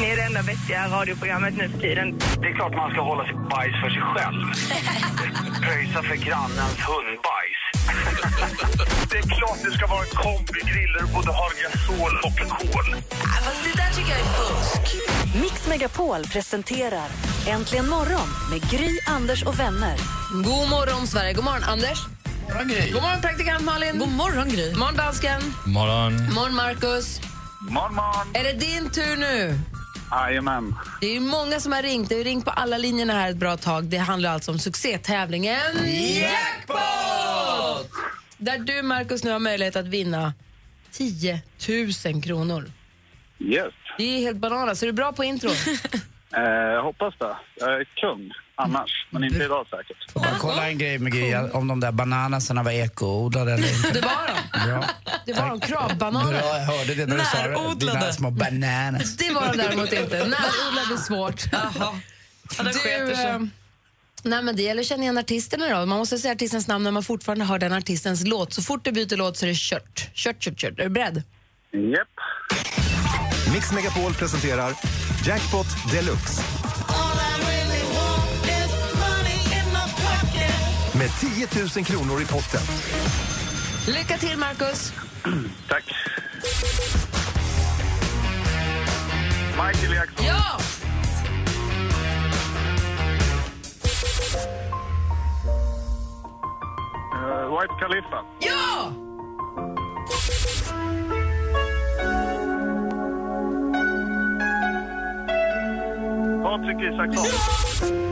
Ni är det enda vettiga radioprogrammet nu för tiden. Det är klart man ska hålla sitt bajs för sig själv. Pröjsa för grannens hundbajs. det är klart det ska vara en kombigrill där du både har gasol och kol. det där tycker jag är fusk. Mix Megapol presenterar Äntligen morgon med Gry, Anders och vänner. God morgon, Sverige. God morgon, Anders. God morgon, praktikant Malin. God morgon, Gry. morgon, dansken. Morgon. God morgon, Markus. Man, man. Är det din tur nu? Jajamän. Det är ju många som har ringt. Det har ringt på alla linjerna här ett bra tag. Det handlar alltså om succétävlingen Jackpot! Där du, Markus, nu har möjlighet att vinna 10 000 kronor. Yes. Det är helt bananas. Är du bra på intro? Eh, hoppas det. Jag är kung annars, men inte idag säkert. Får bara kolla en grej med Gry, om de där bananasarna var ekoodlade eller inte. Det var de. Bra. Det var de kravbananer. Bra, jag hörde det när du sa det. Dina små bananas. Det var de däremot inte. Närodlade svårt. Jaha. Du, eh, nej men det gäller att känna igen artisterna då. Man måste säga artistens namn när man fortfarande hör den artistens låt. Så fort du byter låt så är det kört. Kört, kört, kört. Är du beredd? Japp. Mix Megapol presenterar Jackpot Deluxe. Med 10 000 kronor i potten. Lycka till, Marcus. Tack. Michael Jackson. Ja! Eh, White Khalifa. Ja! Patrik Isaksson. Han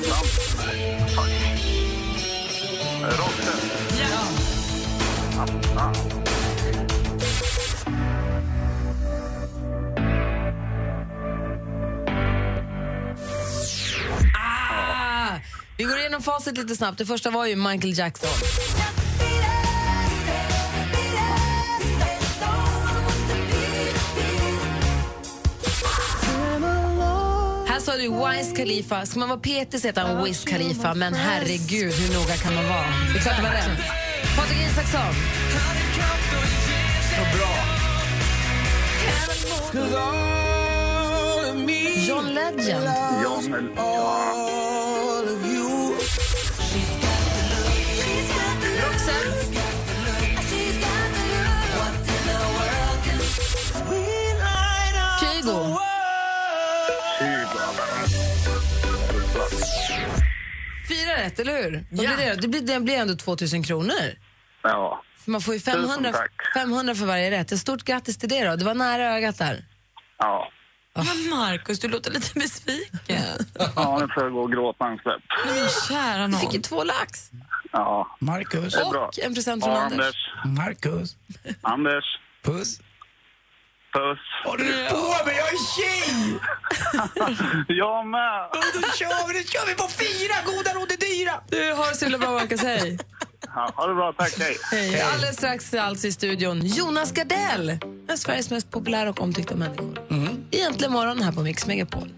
Sandhamn. fuck. Ja! Ah, ah. Ah! Vi går igenom facit lite snabbt. Det första var ju Michael Jackson. Sa du Wiz Khalifa. Ska man vara petig så heter han Wiz Khalifa, men herregud, hur noga kan man vara? Det är klart det var rätt. Patrik Isaksson. John Legend. John... Ja. Roxette. Kygo. Fyra rätt, eller hur? Vad blir det, då? det, blir, det blir ändå 2 000 kronor. Ja. För Man får ju Tusen 500, tack. 500 för varje rätt. Ett stort grattis till det. då. Det var nära ögat där. Ja. Men Markus, du låter lite besviken. Ja, nu får jag gå och gråta en skvätt. Men kära Du fick ju nån. två lax Ja. Marcus. är bra. och en present från Ja, Anders. Anders. Marcus. Anders. Puss. Puss. Håller du på med? Jag är tjej! Jag med. Då kör vi, då kör vi på fyra! Goda råd är dyra! Du har det så himla bra, Marcus. Hej. Ja, ha det bra, tack. Hej. Hej. Alldeles strax alltså i studion, Jonas Gardell. En av Sveriges mest populära och omtyckta människor. Egentligen morgon här på Mix Megapol.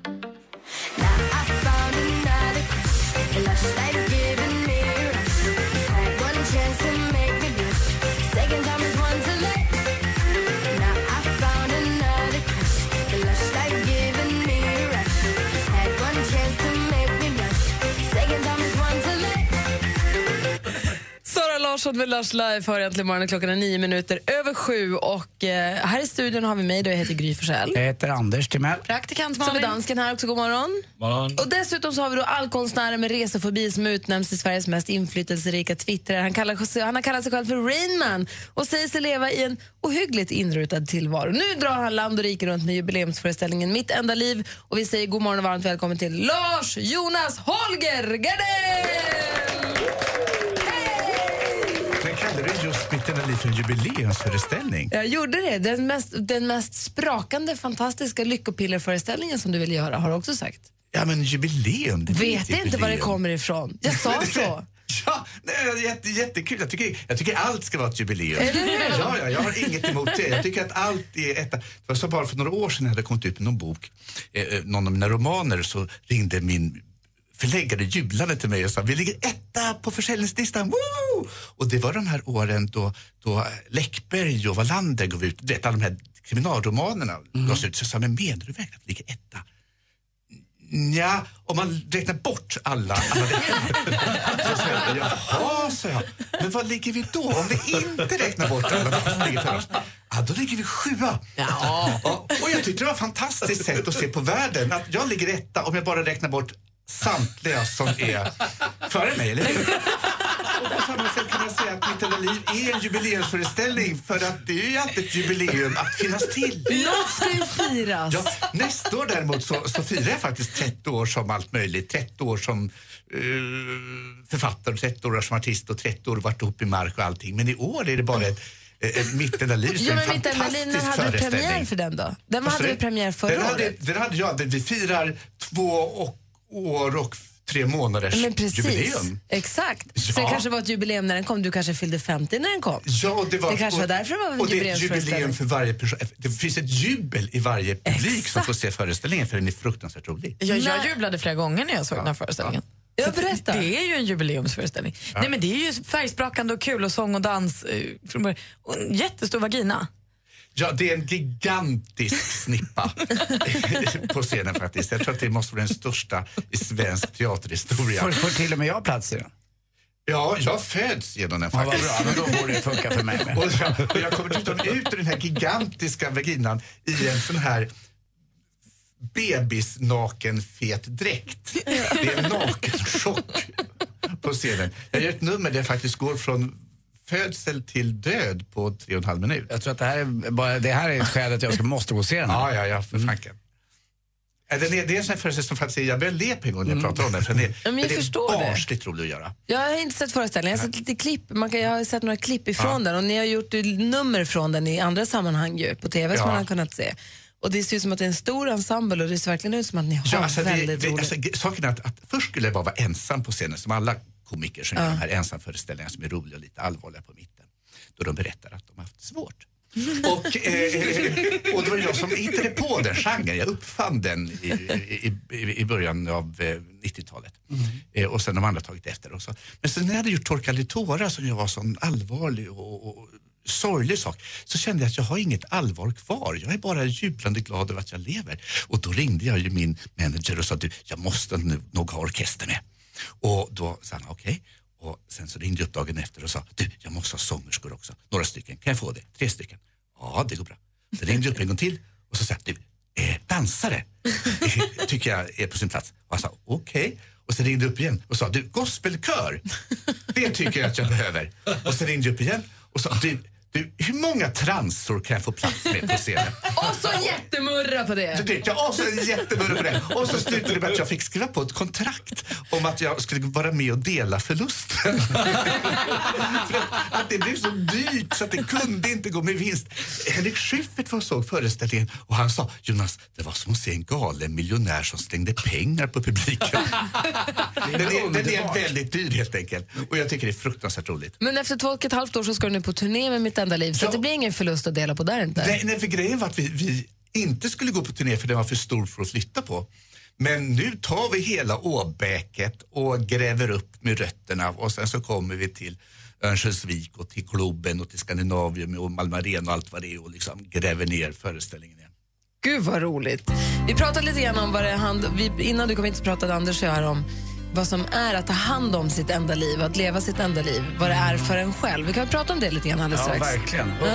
Larsson med Lars Live har äntligen morgonen. Klockan är nio minuter över sju. Och eh, här i studion har vi mig, då jag heter Gry Forssell. Jag heter Anders Timell. Praktikant Så är Malin. dansken här också. God morgon. Morgon. Och dessutom så har vi då allkonstnären med resefobi som utnämns till Sveriges mest inflytelserika twittrare. Han, kallar, han har kallat sig själv för Rainman och säger sig leva i en ohyggligt inrutad tillvaro. Nu drar han land och rike runt med jubileumsföreställningen Mitt enda liv och vi säger god morgon och varmt välkommen till Lars Jonas Holger Gardell! Tack, tack. kallade det liv för en jubileumsföreställning. Jag gjorde det. Den mest, den mest sprakande, fantastiska lyckopillerföreställningen som du vill göra har du också sagt. Ja, men jubileum. Det Vet inte var det kommer ifrån. Jag sa så. Ja, nej, jätte, jättekul. Jag tycker, jag tycker allt ska vara ett jubileum. Ja, ja, jag har inget emot det. Jag tycker att allt är ett... Det var så bara för några år sedan jag hade kommit ut med någon bok, eh, eh, någon av mina romaner, så ringde min förläggare jublande till mig och sa vi ligger etta på försäljningslistan. Woo! Och det var de här åren då, då Läckberg och Wallander gav ut, vet, alla de här kriminalromanerna gavs ut. Så jag sa, men menar du verkligen att vi ligger etta? Ja, om man räknar bort alla, alla Så sa jag, jaha, sa jag. Men vad ligger vi då? Om vi inte räknar bort alla som ligger för oss? Ja, då ligger vi sjua. Ja. Och jag tyckte det var ett fantastiskt sätt att se på världen. Att jag ligger etta om jag bara räknar bort samtliga som är före mig, eller hur? Och på samma sätt kan man säga att Mitt enda liv är en jubileumsföreställning för att det är ju alltid ett jubileum att finnas till. Något ska ju firas. Ja, nästa år däremot så, så firar jag faktiskt 30 år som allt möjligt. 30 år som eh, författare, 30 år som artist och 30 år varit ihop i mark och allting. Men i år är det bara ett, ett Mitt enda liv som Ja, men en mitt enda liv, när fantastisk hade du premiär för den då? Den hade du? premiär förra den hade, året. Den hade jag. Vi firar två och, år och tre månaders Men precis, jubileum. exakt. Så det Ja. kanske var ett jubileum när den kom. Du kanske fyllde 50 när den kom. Ja, det, var, Det kanske var därför det var en och det är ett jubileum för varje person. Det finns ett jubel i varje publik som får se föreställningen för den är fruktansvärt rolig. Jag, jag jublade flera gånger när jag såg den här föreställningen. Ja, Så att berätta. Det är ju en jubileumsföreställning. Nej, men det är ju färgsprakande och kul och sång och dans. eh. Och en jättestor vagina. Ja, det är en gigantisk snippa på scenen faktiskt. Jag tror att det måste vara den största i svensk teaterhistoria. Får, får till och med jag plats i den? Ja, jag föds genom den Ja, vad faktiskt. bra, men då borde det funka för mig med. Och jag, och jag kommer dessutom ut ur den här gigantiska vaginan i en sån här bebisnaken fet dräkt. Det är en nakenchock på scenen. Jag gör ett nummer där jag faktiskt går från födsel till död på tre och en halv minut. Jag tror att det här är, bara, det här är ett skäl att jag ska, måste gå och se den. Ja, ja, ja, för fanken. Ja, Den är, det är en sån här föreställning som faktiskt, jag börjar le på en gång när jag pratar om den. För den är, Ja, men jag den är förstår det. barnsligt rolig att göra. Jag har inte sett föreställningen, jag har sett lite klipp. Man kan, jag har sett några klipp ifrån Ja. den och ni har gjort nummer från den i andra sammanhang ju, på TV som Ja. man har kunnat se. Och det ser ut som att det är en stor ensemble och det ser verkligen ut som att ni har Ja, alltså, väldigt det, roligt. alltså, saken är att, att först skulle jag bara vara ensam på scenen som alla komiker som gör de här ensamföreställningarna som är roliga och lite allvarliga på mitten. Då de berättar att de har haft svårt. och, eh, och det var jag som hittade på den genren. Jag uppfann den i, i, i, början av eh, 90-talet. Eh, och sen de andra tagit efter. Och så. Men sen när jag hade gjort Torka tårar som ju var sån allvarlig och, och sorglig sak så kände jag att jag har inget allvar kvar. Jag är bara jublande glad över att jag lever. Och då ringde jag ju min manager och sa du, jag måste nu, nog ha orkester med. Och då sa han okej. Och sen så ringde jag upp dagen efter och sa du, jag måste ha sångerskor också. Några stycken, kan jag få det? Tre stycken? Ja, det går bra. Sen ringde jag upp en gång till och så sa jag, du, eh, dansare tycker jag är på sin plats. Och han sa okej. Och sen ringde jag upp igen och sa, du, gospelkör, det tycker jag att jag behöver. Och sen ringde jag upp igen och sa, du, du, hur många transor kan jag få plats med på scenen? Och så jättemurra på det! Tänkte jag, och så en jättemurra på det. Och så slutade det med att jag fick skriva på ett kontrakt om att jag skulle vara med och dela förlusten. För att, att det blev så dyrt så att det kunde inte gå med vinst. Henrik Schyffert var och såg föreställningen och han sa, Jonas, det var som att se en galen miljonär som slängde pengar på publiken. Den är, den är väldigt dyr helt enkelt. Och jag tycker det är fruktansvärt roligt. Men efter två och ett halvt år så ska du nu på turné med Mitt enda liv så Ja. det blir ingen förlust att dela på där inte. Nej, nej, för grejen var att vi, vi inte skulle gå på turné för den var för stor för att flytta på. Men nu tar vi hela åbäket och gräver upp med rötterna och sen så kommer vi till Örnsköldsvik och till Globen och till Skandinavium och Malmö Arena och allt vad det är och liksom gräver ner föreställningen igen. Gud vad roligt. Vi pratade lite grann om vad det hand, vi, innan du kom hit så pratade Anders och jag om vad som är att ta hand om sitt enda liv, att leva sitt enda liv, vad det är för en själv. Vi kan prata om det lite grann alldeles Ja, strax. verkligen. Ja.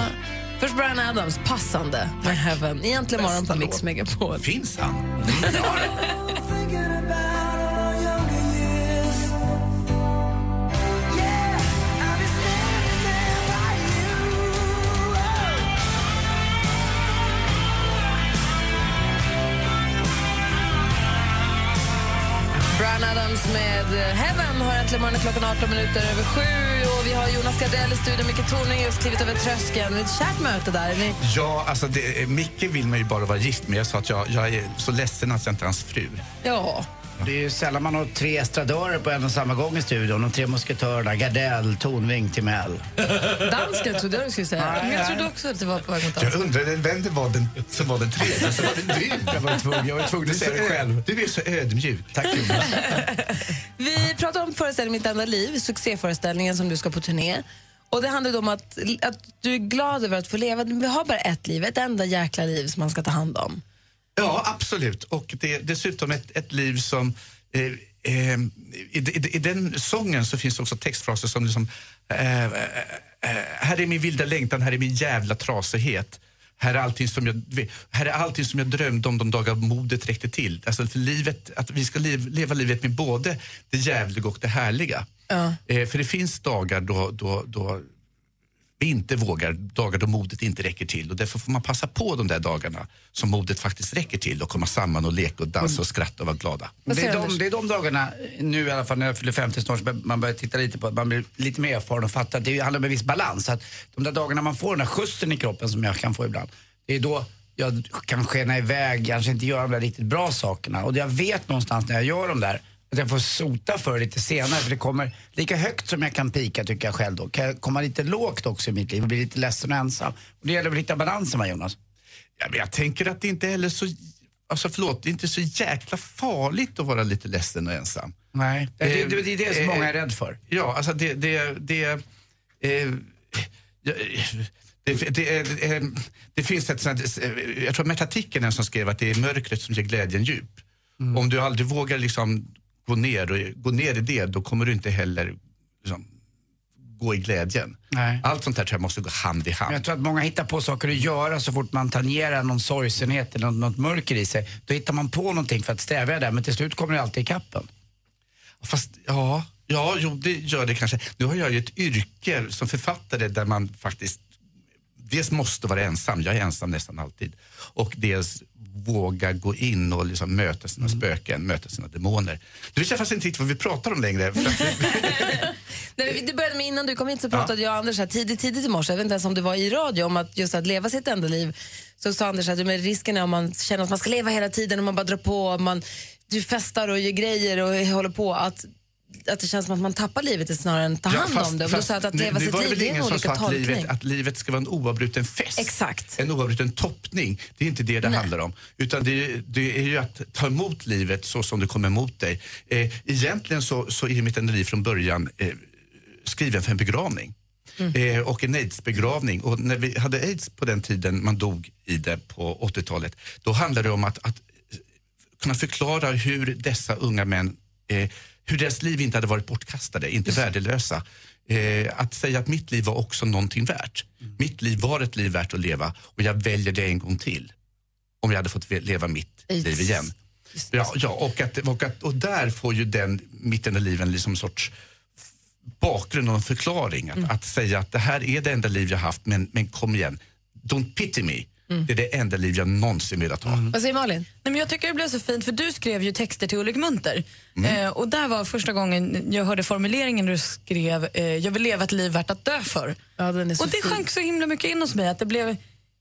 Först Brian Adams, passande med Heaven. Egentligen morgon på Bästa Mix. Megapol. Finns han? Scorpions med Heaven har äntligen morgonen klockan 18 minuter över sju. Och vi har Jonas Gardell i studion, Micke Tornving just klivit över tröskeln. Ett kärt möte där. Ni... Ja, alltså det, Micke vill man ju bara vara gift med. Jag sa att jag, jag är så ledsen att jag inte är hans fru. Ja. Det är ju sällan man har tre estradörer på en och samma gång i studion. De tre musketörerna, Gardell, Tornving, Timell. Dansken trodde jag du skulle säga. Nej, Men jag trodde också att det var på väg mot Jag dansken. undrade vem det var den, som var den tredje. Så var det du. Jag var tvungen, jag var tvungen att säga det själv. Du är så ödmjuk. Tack Jonas. Vi pratar om föreställningen Mitt enda liv, succéföreställningen som du ska på turné. Och Det handlar om att, att du är glad över att få leva. Vi har bara ett liv, ett enda jäkla liv som man ska ta hand om. Ja, absolut. Och det är dessutom ett, ett liv som... Eh, eh, i, i, I den sången så finns det också textfraser som liksom... Eh, eh, eh, här är min vilda längtan, här är min jävla trasighet. Här är allting som jag, här är allting som jag drömde om de dagar modet räckte till. Alltså för livet, att vi ska lev, leva livet med både det jävliga och det härliga. Ja. Eh, för det finns dagar då, då, då vi inte vågar, dagar då modet inte räcker till. Och därför får man passa på de där dagarna som modet faktiskt räcker till och komma samman och leka och dansa och skratta och vara glada. Det är, de, det är de dagarna, nu i alla fall när jag fyller 50 snart, man börjar titta lite på att man blir lite mer erfaren och fattar att det handlar om en viss balans. Att de där dagarna man får den där skjutsen i kroppen som jag kan få ibland, det är då jag kan skena iväg, kanske inte göra de där riktigt bra sakerna. Och jag vet någonstans när jag gör de där, att jag får sota för lite senare. För det kommer lika högt som jag kan pika tycker jag själv då. Kan jag komma lite lågt också i mitt liv och bli lite ledsen och ensam. Och det gäller att hitta balansen va Jonas? Ja, men jag tänker att det inte heller så, alltså förlåt, det är inte så jäkla farligt att vara lite ledsen och ensam. Nej, det, det, Eh, det, det är det som eh, många är rädd för. Ja, alltså det... det, det eh, det, eh, finns ett sånt, jag tror Märta Tikkanen som skrev att det är mörkret som ger glädjen djup. Om du aldrig vågar liksom gå ner och gå ner i det, då kommer du inte heller liksom, gå i glädjen. Nej. Allt sånt här tror jag måste gå hand i hand. Jag tror att många hittar på saker att göra så fort man tangerar någon sorgsenhet eller något, något mörker i sig. Då hittar man på någonting för att stävja det, men till slut kommer det alltid i kappen. Fast ja, ja jo, det gör det kanske. Nu har jag ju ett yrke som författare där man faktiskt dels måste vara ensam, jag är ensam nästan alltid, och dels våga gå in och liksom möta sina spöken, möta sina demoner. Du vet jag faktiskt inte riktigt vad vi pratar om längre. Nej, det började med innan du kom hit så pratade jag och Anders här tidigt, tidigt i morse, jag vet inte ens om det var i radio, om att just att leva sitt enda liv. Så sa Anders att men risken är om man känner att man ska leva hela tiden och man bara drar på, man, du festar och gör grejer och håller på, att, att det känns som att man tappar livet snarare än tar Ja, hand om det. Och jag att, att leva nu sitt var det liv väl det är en ingen som olika sa att livet, tolkning. att livet ska vara en oavbruten fest. Exakt. En oavbruten toppning. Det är inte det det handlar om. Utan det, är- det är ju att ta emot livet så som det kommer emot dig. Eh, egentligen så, så är mitt liv från början eh, skriven för en begravning. Eh, och en aidsbegravning. Och när vi hade aids på den tiden man dog i det på 80-talet, då handlade det om att, att kunna förklara hur dessa unga män, eh, hur deras liv inte hade varit bortkastade, inte värdelösa. Eh, att säga att mitt liv var också någonting värt. Mitt liv var ett liv värt att leva och jag väljer det en gång till. Om jag hade fått leva mitt Aids. liv igen. Ja, ja och, att, och, att, och där får ju den mitt enda liv en liksom sorts bakgrund och en förklaring. Att, att säga att det här är det enda liv jag haft men, men kom igen, don't pity me. Det är det enda liv jag någonsin velat ha. Vad säger Malin? Nej, men jag tycker det blev så fint för du skrev ju texter till Ulrik Munter. Mm. Eh, och där var första gången jag hörde formuleringen du skrev eh, “Jag vill leva ett liv värt att dö för”. Ja, den är så och det fin. sjönk så himla mycket in hos mig att det blev,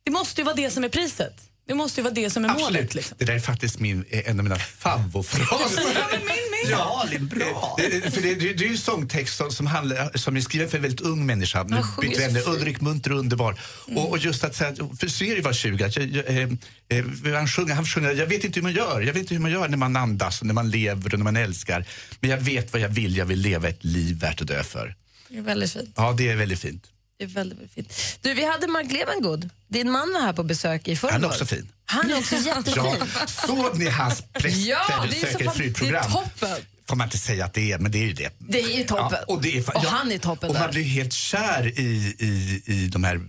det måste ju vara det som är priset. Det måste ju vara det som är målet. Absolut. Liksom. Det där är faktiskt min, eh, en av mina favvofraser. Ja, det är bra. För det, det, det är ju sångtext som, som, handlar, som är skriven för en väldigt ung människa. Nu vi så ämne. Ulrik Munter och underbar. Och, och just att säga, för Siri var 20. Att jag, jag, eh, eh, han, sjunger, han sjunger, jag vet inte hur man gör. Jag vet inte hur man gör när man andas, och när man lever och när man älskar. Men jag vet vad jag vill. Jag vill leva ett liv värt att dö för. Det är väldigt fint. Ja, det är väldigt fint. Det är väldigt, väldigt fint. Du, vi hade Mark Levengood. Din man var här på besök i förrgår. Han är också fin. Han är också jättefin. Ja, såg ni hans präster Ja, det är så söker fru-program? det är toppen. Får man inte säga att det är, men det är ju det. Det är ju toppen. Ja, och är, Och ja, han är toppen Och man där. blir helt kär i, i, i de här, eh,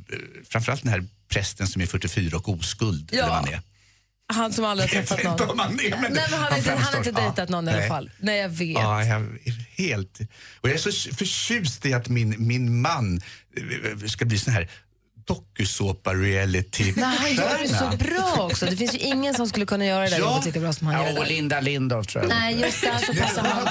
framförallt den här prästen som är 44 och oskuld. Ja. Eller vad han är. Han som aldrig har träffat någon. han men Nej, men han, har inte, han har inte dejtat någon i alla nej. fall. Nej, jag vet. Ja, jag är helt... Och jag är så förtjust i att min, min man eh, ska bli sån här dokusåpa-reality Nej, han gör det så bra också. Det finns ju ingen som skulle kunna göra det där Ja. jobbet lika bra som han gör det Ja, och där. Linda Lindorff tror jag. Nej, just det. Så passar han.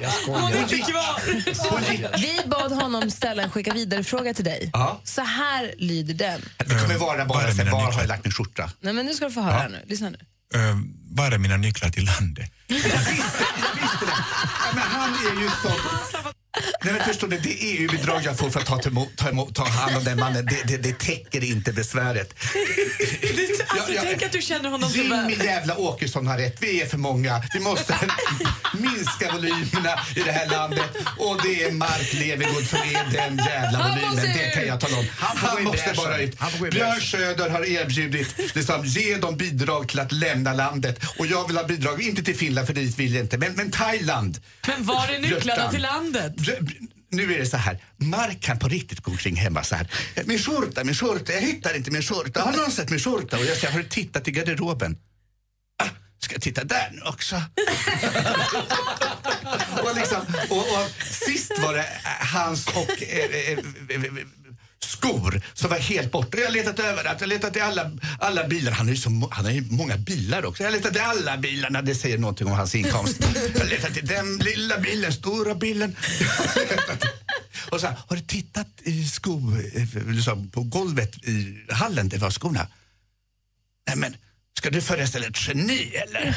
Jag skojar. Vi bad honom ställa en skicka vidare-fråga till dig. Ja. Så här lyder den. Det kommer vara bara här, var har jag lagt min skjorta? Nej, men nu ska du få höra nu. Lyssna nu. Uh, var är mina nycklar till landet? Ja, men han är ju så... Nej, men förstår du, det EU-bidrag jag får för att ta, till, ta, emot, ta hand om den mannen, det, det, det täcker inte besväret. Alltså, Ja, ja. tänk att du känner honom så väl. Jävla Åkesson har rätt. Vi är för många. Vi måste minska volymerna i det här landet. Och det är Mark Levengood som är den jävla Han volymen. Det kan jag tala om. Han Han måste bara ut. Björn. Söder har erbjudit liksom, ge dem bidrag till att lämna landet. Och jag vill ha bidrag, inte till Finland för dit vill jag inte, men, men Thailand. Men var är nycklarna till landet? Nu är det så här, Mark kan på riktigt gå omkring hemma så här. Min skjorta, min skjorta, jag hittar inte min skjorta. Har någon sett min skjorta? Och jag säger, har du tittat i garderoben? Ah, ska jag titta där nu också? och, liksom, och, och sist var det eh, hans och eh, eh, eh skor som var helt borta. Jag har letat överallt. Jag har letat i alla, alla bilar. Han har, ju så, han har ju många bilar också. Jag har letat i alla bilarna. Det säger någonting om hans inkomst. Jag har letat i den lilla bilen, stora bilen. Och så här, har du tittat i sko, eh, liksom, på golvet i hallen där vi har skorna? Nej men, ska du föreställa ett geni eller?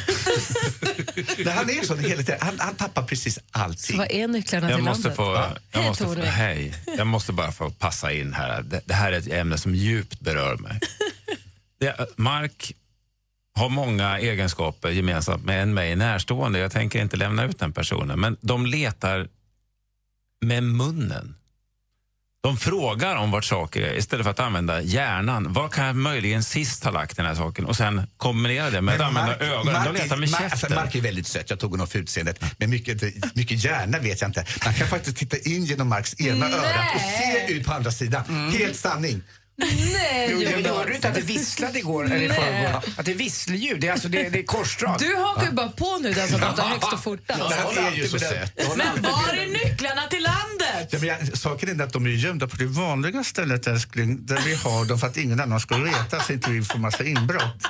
Nej, han är sån hela tiden. Han, han tappar precis Så allting. vad är nycklarna Jag till måste landet? få... Jag Hej, måste få hej. Jag måste bara få passa in här. Det, det här är ett ämne som djupt berör mig. Det, Mark har många egenskaper gemensamt med en mig närstående. Jag tänker inte lämna ut den personen, men de letar med munnen. De frågar om vart saker är istället för att använda hjärnan. Var kan jag möjligen sist ha lagt den här saken? Och sen kombinera det med att använda ögonen. De letar med Mark, alltså, käften. Mark är väldigt söt, jag tog honom för utseendet. Men mycket, mycket hjärna vet jag inte. Man kan faktiskt titta in genom Marks ena Nej. örat och se ut på andra sidan. Helt sanning. Nej, Jo, jag Jonas. hörde du inte att det visslade igår eller i förrgår? Att det är visselljud, det är, alltså, det, det är korsdrag. Du hakar ju bara på nu den som pratar högst och fortast. Men han är ju så söt. Men var är nycklarna till landet? Ja, men jag, saken är att de är gömda på det vanliga stället älskling, där vi har dem för att ingen annan ska veta så inte vi får massa inbrott.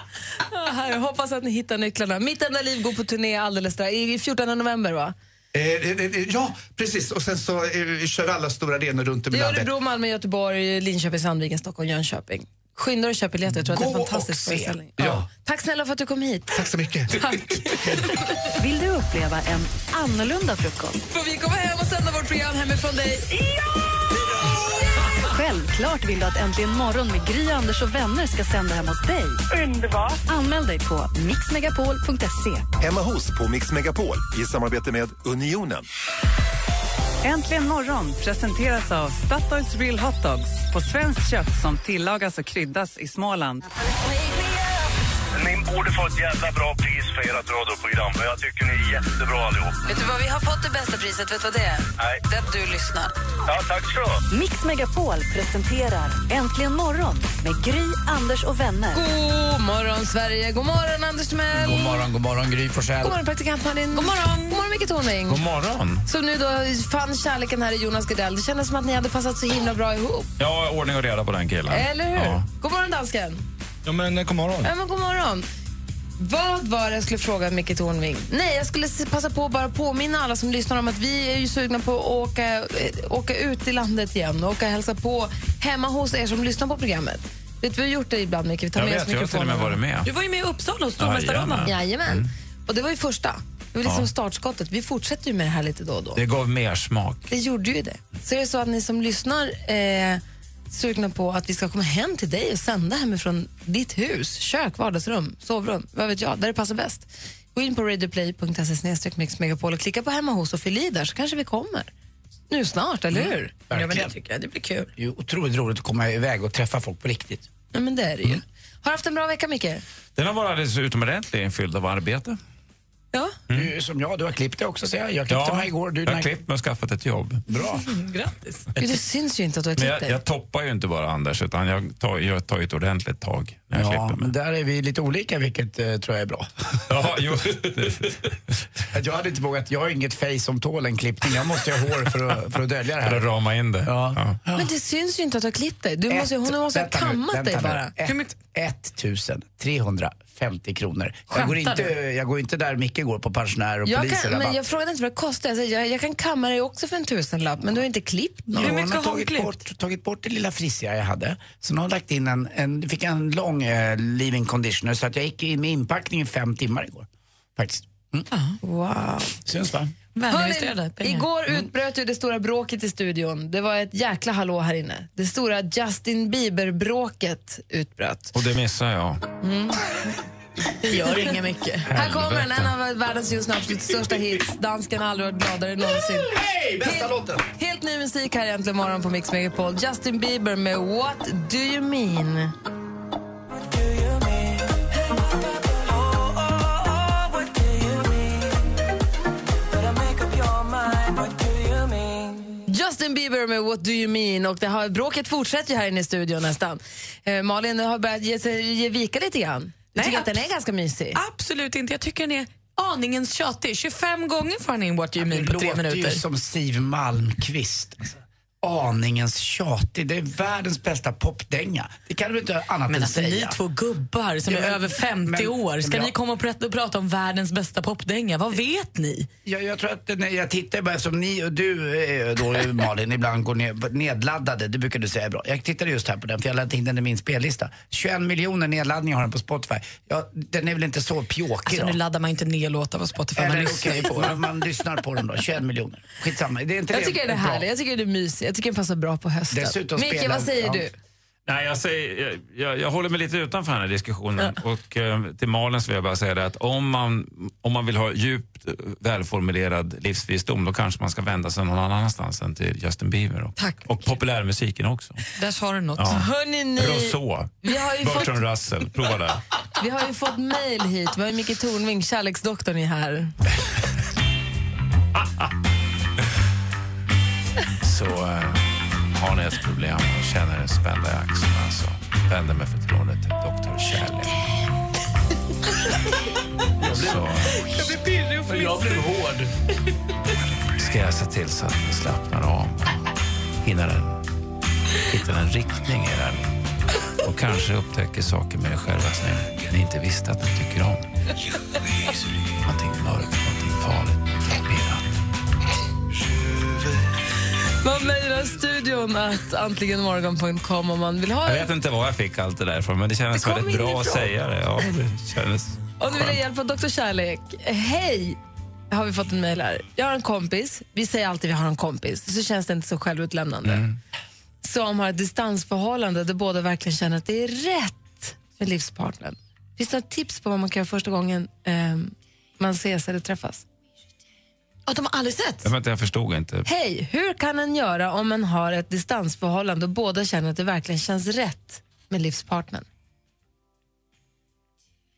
Ah, här, Jag hoppas att ni hittar nycklarna. Mitt enda liv går på turné alldeles strax. I 14 november, va? Eh, ja, precis. Och sen så eh, kör vi alla stora arenor runt om Det i är landet. Örebro, Malmö, Göteborg, Linköping, Sandviken, Stockholm, Jönköping. Skynda dig och köp biljetter. Jag tror att det är en Gå fantastisk och se. föreställning. Ja. Tack snälla för att du kom hit. Tack så mycket. Tack. Vill du uppleva en annorlunda frukost? Får vi komma hem och sända vårt program hemifrån dig? Självklart vill du att Äntligen morgon med Gry, Anders och vänner ska sända hemma hos dig. Underbart! Anmäl dig på mixmegapol.se. Hemma hos på Mix Megapol i samarbete med Unionen. Äntligen morgon presenteras av Statoils Real Hot Dogs på svenskt kött som tillagas och kryddas i Småland. Ni borde få ett jävla bra pris för ert radioprogram. För jag tycker ni är jättebra allihop. Vet du vad, vi har fått det bästa priset. Vet du vad det är? Nej. Det är att du lyssnar. Ja, tack så. Mix Megapol presenterar Äntligen morgon med Gry, Anders och vänner. God morgon, Sverige. God morgon, Anders Timell. God morgon, god morgon Gry Forssell. God morgon, praktikant Malin. God morgon. God morgon, Micke Tornving. God morgon. Som nu då fann kärleken här i Jonas Gardell. Det kändes som att ni hade passat så himla bra ihop. Ja, ordning och reda på den killen. Eller hur? Ja. God morgon, dansken. Ja, men eh, god morgon. Ja, men god morgon. Vad var det jag skulle fråga Micke Tornving? Nej, jag skulle passa på att bara påminna alla som lyssnar om att vi är ju sugna på att åka, eh, åka ut i landet igen och åka och hälsa på hemma hos er som lyssnar på programmet. Vet vi har gjort det ibland, Micke. Vi tar Jag med vet, oss jag har till och med varit med. Du var ju med i Uppsala hos Jajamän. Stormästarrundan. Jajamän. Och det var ju första. Det var liksom Ja. startskottet. Vi fortsätter ju med det här lite då och då. Det gav mer smak. Det gjorde ju det. Så är det så att ni som lyssnar eh, sugna på att vi ska komma hem till dig och sända hemifrån ditt hus, kök, vardagsrum, sovrum, vad vet jag, där det passar bäst. Gå in på radioplay.se mixmegapol och klicka på hemma hos och fyll i där så kanske vi kommer. Nu snart, eller hur? Ja, men det tycker jag. Det blir kul. Det är otroligt roligt att komma iväg och träffa folk på riktigt. Ja, men det är det ju. Har du haft en bra vecka, Micke? Den har varit alldeles utomordentlig, fylld av arbete. Ja. Mm. Du, som jag, du har klippt dig också säger jag. Jag klippte ja, mig igår. Du, jag har klippt mig och skaffat ett jobb. Bra. Grattis. Gud, det syns ju inte att du har klippt dig. Jag, jag toppar ju inte bara Anders utan jag tar, jag tar ett ordentligt tag när jag ja, klipper mig. Där är vi lite olika vilket eh, tror jag är bra. ja, jo. jag hade inte vågat, jag har inget face som tål en klippning. Jag måste ha hår för att, för att dölja det här. För att rama in det. Ja. ja. Men det syns ju inte att du har klippt dig. Du måste, hon måste ha kammat nu, dig bara. 1 300. 50 kronor. Jag går, inte, jag går inte där Micke går på pensionär och jag poliser. Jag frågade inte vad det kostar. Jag, jag, jag kan kamma dig också för en tusenlapp, men du har inte klippt något. Hur mycket har hon klippt? Bort, tagit bort det lilla frissiga jag hade. Sen har hon lagt in en, en fick en lång eh, leaving conditioner så att jag gick in med i fem timmar igår. Faktiskt. Mm. Ah. Wow. Syns va? Hörrni, igår utbröt ju det stora bråket i studion. Det var ett jäkla hallå här inne. Det stora Justin Bieber-bråket utbröt. Och det missar jag. Mm. Det gör inget mycket. Här kommer den, en av världens just nu absolut största hits. Dansken har aldrig varit gladare någonsin. Hej, bästa låten! Helt ny musik här äntligen morgon på Mix Megapol. Justin Bieber med What Do You Mean? Justin Bieber med What Do You Mean och det har, bråket fortsätter ju här inne i studion nästan. Eh, Malin har börjat ge, sig, ge vika lite grann. Du Nej, tycker att den är ganska mysig? Absolut inte. Jag tycker den är aningen tjatig. 25 gånger får han in What You Mean Det på tre låter minuter. ju som Siw Malmkvist. Alltså, aningens tjatig. Det är världens bästa popdänga. Det kan du inte annat Men än alltså ni säga. två gubbar som Ja, är men- över 50 men- år, ska men ni komma och prata, och prata om världens bästa popdänga? Vad vet ni? Jag, jag tror att när jag tittar bara som ni och du då Malin ibland går ner, nedladdade, det brukar du säga är bra. Jag tittade just här på den för jag laddade in den i min spellista. 21 miljoner nedladdningar har den på Spotify. Ja, den är väl inte så pjåkig Alltså då? nu laddar man inte ner låtar på Spotify, man Eller lyssnar ju okej, på man, dem. man lyssnar på den då. 21 miljoner. Skitsamma. Det är inte Jag det tycker det är härligt, jag tycker det är mysigt, jag tycker den passar bra på hösten. Dessutom Micke, spelar- vad säger ja. du? Nej, jag, säger, jag, jag, håller mig lite utanför den här diskussionen. Och eh, till Malin vill jag bara säga det att om man, om man vill ha djupt eh, välformulerad livsvisdom då kanske man ska vända sig någon annanstans än till Justin Bieber. Och, och populärmusiken också. Där sa du något. Ja. Hörni, ni, Rousseau, vi har ju fått, Bertrand Russell, prova det. vi har ju fått mail hit. Vi har ju Micke Tornving, kärleksdoktorn, är här. Så eh, har ni ett problem och känner er spända i axlarna så vänd er med förtroende till doktor Kärlek. Så Jag blir pirrig och Jag blev hård. ska jag se till så att ni slappnar av hinner en, hittar en riktning i liv och kanske upptäcker saker med er själva som ni- ni inte visste att ni tycker om. Någonting mörkt, någonting farligt, Man mejlar studion att antligenmorgon.com om man vill ha Jag vet inte var jag fick allt det där ifrån, men det kändes Det väldigt bra att säga det. Ja, det kändes Om du vill ha hjälp av Dr. Kärlek, hej! Har vi fått en mejl här. Jag har en kompis, vi säger alltid vi har en kompis, så känns det inte så självutlämnande. Mm. Som har ett distansförhållande där båda verkligen känner att det är rätt med livspartnern. Finns det några tips på vad man kan göra första gången ehm, man ses eller träffas? Att de har aldrig sett? Jag, vet inte, jag förstod inte. Hej, hur kan en göra om man har ett distansförhållande och båda känner att det verkligen känns rätt med livspartnern?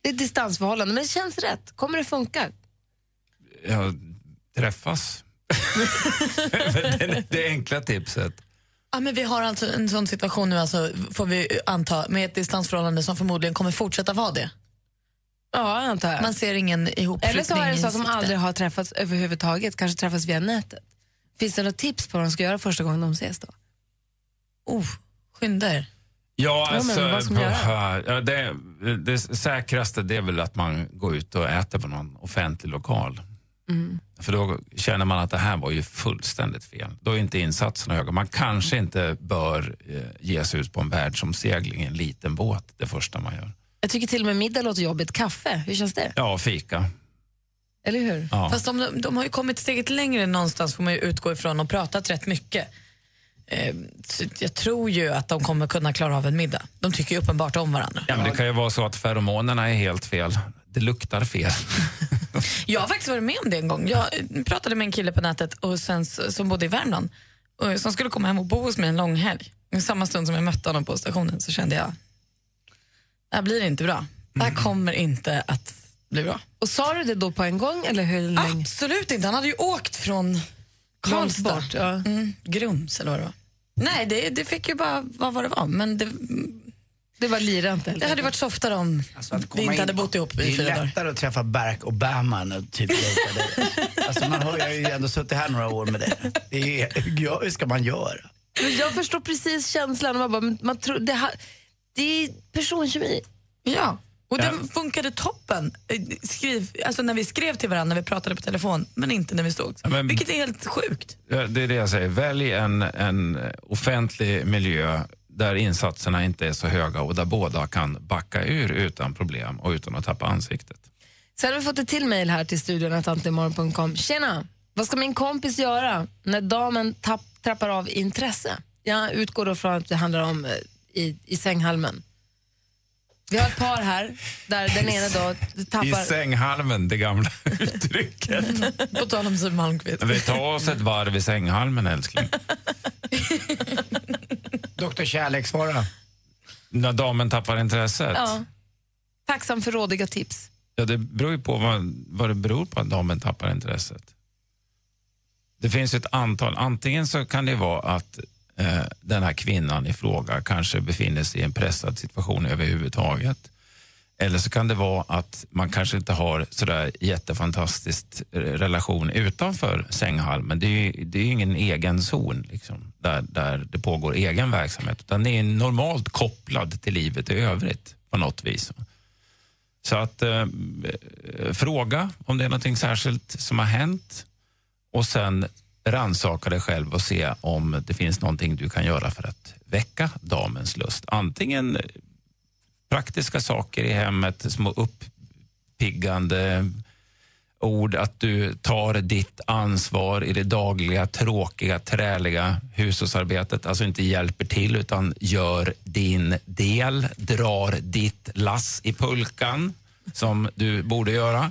Det är ett distansförhållande, men det känns rätt. Kommer det funka? Ja, träffas. det, det enkla tipset. Ja, men vi har alltså en sån situation nu, alltså, får vi anta, med ett distansförhållande som förmodligen kommer fortsätta vara det. Ja, antar jag. Man ser ingen ihopflyttning Eller så är det så att de aldrig har träffats överhuvudtaget, kanske träffats via nätet. Finns det något tips på vad de ska göra första gången de ses då? Oh, skynda er. Ja, Ja, men alltså, vad ska man göra? ja, det, det säkraste det är väl att man går ut och äter på någon offentlig lokal. Mm. För då känner man att det här var ju fullständigt fel. Då är inte insatserna höga. Man kanske inte bör eh, ge sig ut på en världsomsegling i en liten båt det första man gör. Jag tycker till och med middag låter jobbigt. Kaffe, hur känns det? Ja, fika. Eller hur? Ja. Fast de, de har ju kommit steget längre någonstans får man ju utgå ifrån och pratat rätt mycket. Eh, så jag tror ju att de kommer kunna klara av en middag. De tycker ju uppenbart om varandra. Ja, men det kan ju vara så att feromonerna är helt fel. Det luktar fel. Jag har faktiskt varit med om det en gång. Jag pratade med en kille på nätet och sen, som bodde i Värmland och som skulle komma hem och bo hos mig en lång helg. I samma stund som jag mötte honom på stationen så kände jag det här blir inte bra. Det här kommer inte att bli bra. Och sa du det då på en gång eller hur länge? Absolut inte. Han hade ju åkt från Karlstad. bort, ja. mm, Grums eller vad det var. Nej, det, det fick ju bara vara vad det var. Men det, det var lirant Det hade varit softare om Alltså, att vi inte in- hade bott ihop Det i är fyra dagar. lättare att träffa Barack Obama än att typ dig. Alltså man har ju ändå suttit här några år med det. det är, ja, hur ska man göra? Men Jag förstår precis känslan. Man bara, man tror, det, ha, det är personkemi. Ja, och Ja. det funkade toppen. Eh, Skriv, alltså när vi skrev till varandra när vi pratade på telefon, men inte när vi stod. Ja, men- Vilket är helt sjukt. Det är det jag säger. Välj en, en offentlig miljö där insatserna inte är så höga och där båda kan backa ur utan problem och utan att tappa ansiktet. Sen har vi fått ett till mejl här till studion antimoron.com. Tjena! Vad ska min kompis göra när damen tapp, trappar av intresse? Jag utgår då från att det handlar om eh, i, i sänghalmen. Vi har ett par här där den ena då I tappar... sänghalmen, det gamla uttrycket. På tal om Siw Malmkvist. Vi tar oss ett varv i sänghalmen, älskling. Doktor Kärlek, svara. När damen tappar intresset? Ja. Tacksam för rådiga tips. Ja, det beror ju på vad, vad det beror på att damen tappar intresset. Det finns ett antal. Antingen så kan det vara att Eh, den här kvinnan i fråga kanske befinner sig i en pressad situation överhuvudtaget. Eller så kan det vara att man kanske inte har sådär jättefantastiskt relation utanför sänghalmen. Det är ju det är ju ingen egen zon liksom, där, där det pågår egen verksamhet. Utan det är normalt kopplad till livet i övrigt på något vis. Så att eh, eh, fråga om det är något särskilt som har hänt och sen rannsaka dig själv och se om det finns någonting du kan göra för att väcka damens lust. Antingen praktiska saker i hemmet, små uppiggande ord, att du tar ditt ansvar i det dagliga, tråkiga, träliga hushållsarbetet. Alltså inte hjälper till, utan gör din del, drar ditt lass i pulkan som du borde göra.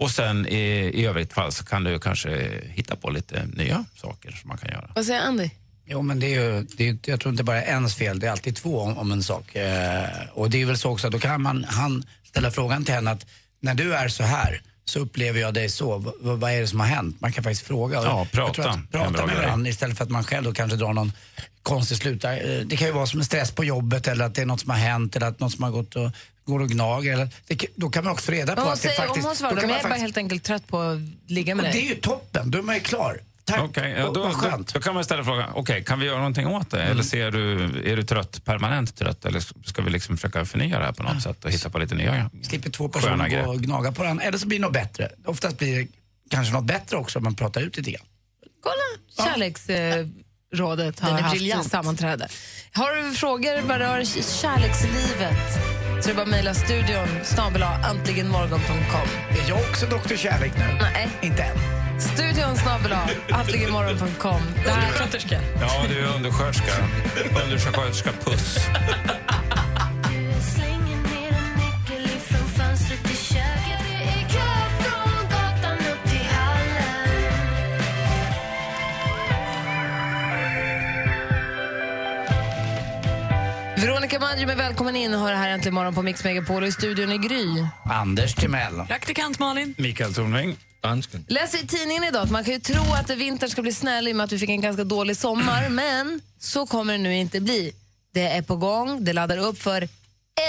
Och sen i, i övrigt fall så kan du kanske hitta på lite nya saker som man kan göra. Vad säger Andy? Jo men det är ju, det är, jag tror inte bara ens fel, det är alltid två om, om en sak. Eh, och det är väl så också att då kan man, han ställa frågan till henne att när du är så här så upplever jag dig så. V- vad är det som har hänt? Man kan faktiskt fråga. Ja, jag prata. tror att Prata med varandra istället för att man själv då kanske drar någon konstig slut. där. Eh, Det kan ju vara som en stress på jobbet eller att det är något som har hänt eller att något som har gått och går och gnager. Eller, det, kan- då kan man också reda på att det säger, faktiskt... om hon då svarar, kan men man är bara faktiskt- helt enkelt trött på att ligga med och det dig. är ju toppen, då är man ju klar. Tack. Okej, ja, då, vad då, skönt. då kan man ställa frågan, okej, kan vi göra någonting åt det? Eller ser du, är du trött, permanent trött? Eller ska vi liksom försöka förnya det här på något sätt och hitta på lite nya Slipper två personer gå och gnaga på varandra. Eller så blir det något bättre. Oftast blir det kanske något bättre också om man pratar ut lite grann. Kolla, kärleksrådet har Den är haft briljant. sammanträde. Har du frågor vad rör kärlekslivet så är det bara att mejla studion snabel antligenmorgon.com. Är jag också doktor Kärlek nu? Nej. Inte än. Studion snabel antligenmorgon.com. Undersköterska. Ja, du är undersköterska. Undersköterska Puss. Veronica Maggio är välkommen in och hör här äntligen morgon på Mix Megapol och i studion i Gry. Anders Timell. Praktikant Malin. Mikael Tornving. Dansken. Läser i tidningen idag att man kan ju tro att vintern ska bli snäll i och med att vi fick en ganska dålig sommar, men så kommer det nu inte bli. Det är på gång, det laddar upp för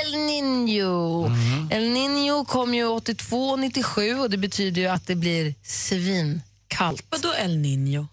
El Niño. El Niño kom ju 82 och 97 och det betyder ju att det blir svinkallt. Vadå El Niño?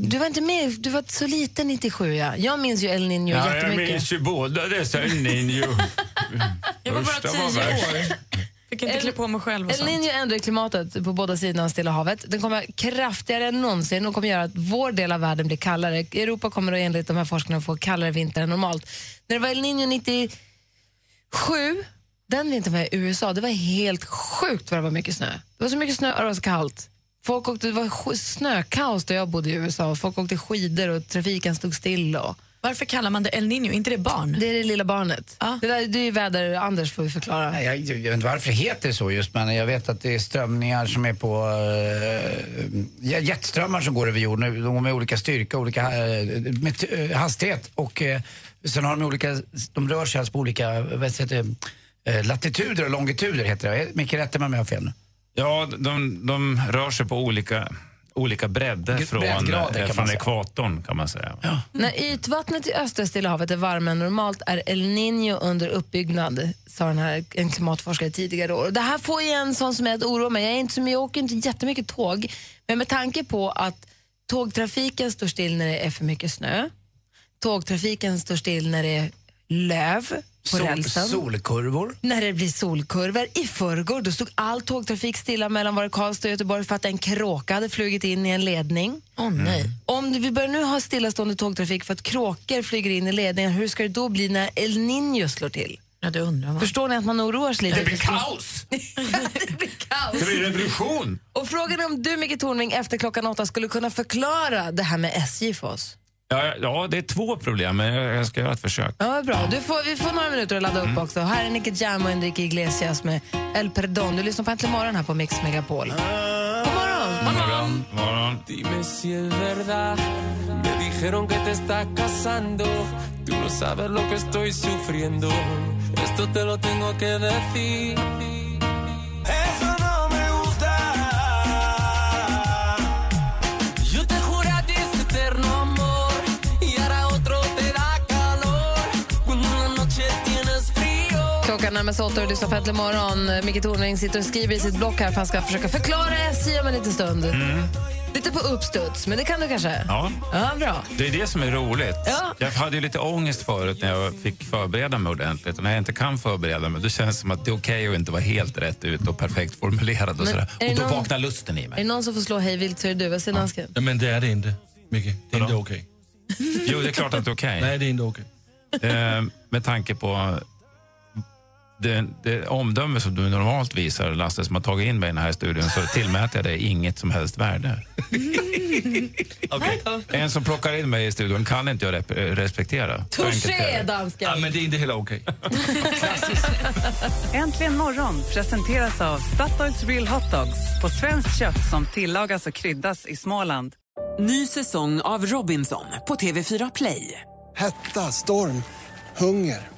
Du var inte med, du var så liten 97 ja. Jag minns ju El Niño Ja, jag jättemycket. minns ju båda dessa El Niño. Jag var bara tio år. Fick inte klä på mig själv och El sånt. Niño ändrar klimatet på båda sidorna av Stilla havet. Den kommer kraftigare än någonsin och kommer göra att vår del av världen blir kallare. Europa kommer då enligt de här forskarna få kallare vinter än normalt. När det var El Niño 97, den vintern var jag i USA, det var helt sjukt vad det var mycket snö. Det var så mycket snö och det var så kallt. Folk åkte, det var snökaos där jag bodde i USA. Folk åkte skidor och trafiken stod still. Och... Varför kallar man det El Niño? inte det barn? Det är det lilla barnet. Det, där, det är ju väder, Anders får vi förklara. Nej, Jag, jag vet inte varför det heter så just, men jag vet att det är strömningar som är på... Uh, jetströmmar som går över jorden. De går med olika styrka, olika eh, med, eh, hastighet. Och uh, sen har de olika... De rör sig alltså på olika vad heter det, eh, latituder och longituder heter det. Micke, rätta mig om jag har fel nu. Ja, de, de rör sig på olika, olika bredder från, eh, kan från man säga. ekvatorn kan man säga. När ytvattnet i östra Stilla havet är varmare än normalt är El Niño under uppbyggnad, sa den här, en klimatforskare tidigare år. Och Det här får ju en sån som är att oroa mig. Jag, är inte, som, jag åker inte jättemycket tåg, men med tanke på att tågtrafiken står still när det är för mycket snö, tågtrafiken står still när det är löv på Sol, rälsen. solkurvor. När det blir solkurvor. I förrgår då stod all tågtrafik stilla mellan var Karlstad och Göteborg för att en kråka hade flugit in i en ledning. Åh nej. Om vi börjar nu ha stillastående tågtrafik för att kråkor flyger in i ledningen, hur ska det då bli när El Niño slår till? Ja, det undrar man. Förstår ni att man oroar sig lite? Det blir kaos! det blir kaos. Det blir revolution! Och frågan är om du, Micke Tornving, efter klockan åtta skulle kunna förklara det här med SJ för oss. Ja, ja, det är två problem, men jag ska göra ett försök. Ja, bra. Du får, vi får några minuter att ladda upp också. Här är Nicky Jam och Enrique Iglesias med El Perdón. Du lyssnar på Äntligen morgon här på Mix Megapol. God morgon! Morgon, morgon. Dime si es verdad. Me dijeron que te estás casando. Tú no sabes lo que estoy sufriendo. Esto te lo tengo que decir. Klockan närmar sig åtta och du lyssnar på Äntligen morgon. Micke Tornving sitter och skriver i sitt block här för han ska försöka förklara SJ om en liten stund. Lite på uppstuds, men det kan du kanske? Ja, Ja, bra. det är det som är roligt. Ja. Jag hade ju lite ångest förut när jag fick förbereda mig ordentligt. Och när jag inte kan förbereda mig, då känns det som att det är okej att inte vara helt rätt ut och perfekt formulerad. Och, Men sådär. är och då någon- vaknar lusten i Är mig. det någon som får slå hej vilt så är det du. Vad säger dansken? Ja, men det är det inte, Micke. Det är inte okej. Jo, det är klart att det är okej. Nej, det är inte okej. Eh, med tanke på det, det omdöme som du normalt visar, Lasse, som har tagit in mig i den här studion, så tillmäter jag dig inget som helst värde. En som plockar in mig i studion kan inte jag rep- respektera. Touché, det. dansken! Ja, men det är inte heller okej. Äntligen morgon presenteras av Statoils Real Hot Dogs på svenskt kött som tillagas och kryddas i Småland. Ny säsong av Robinson på TV4 Play. Hetta, storm, hunger.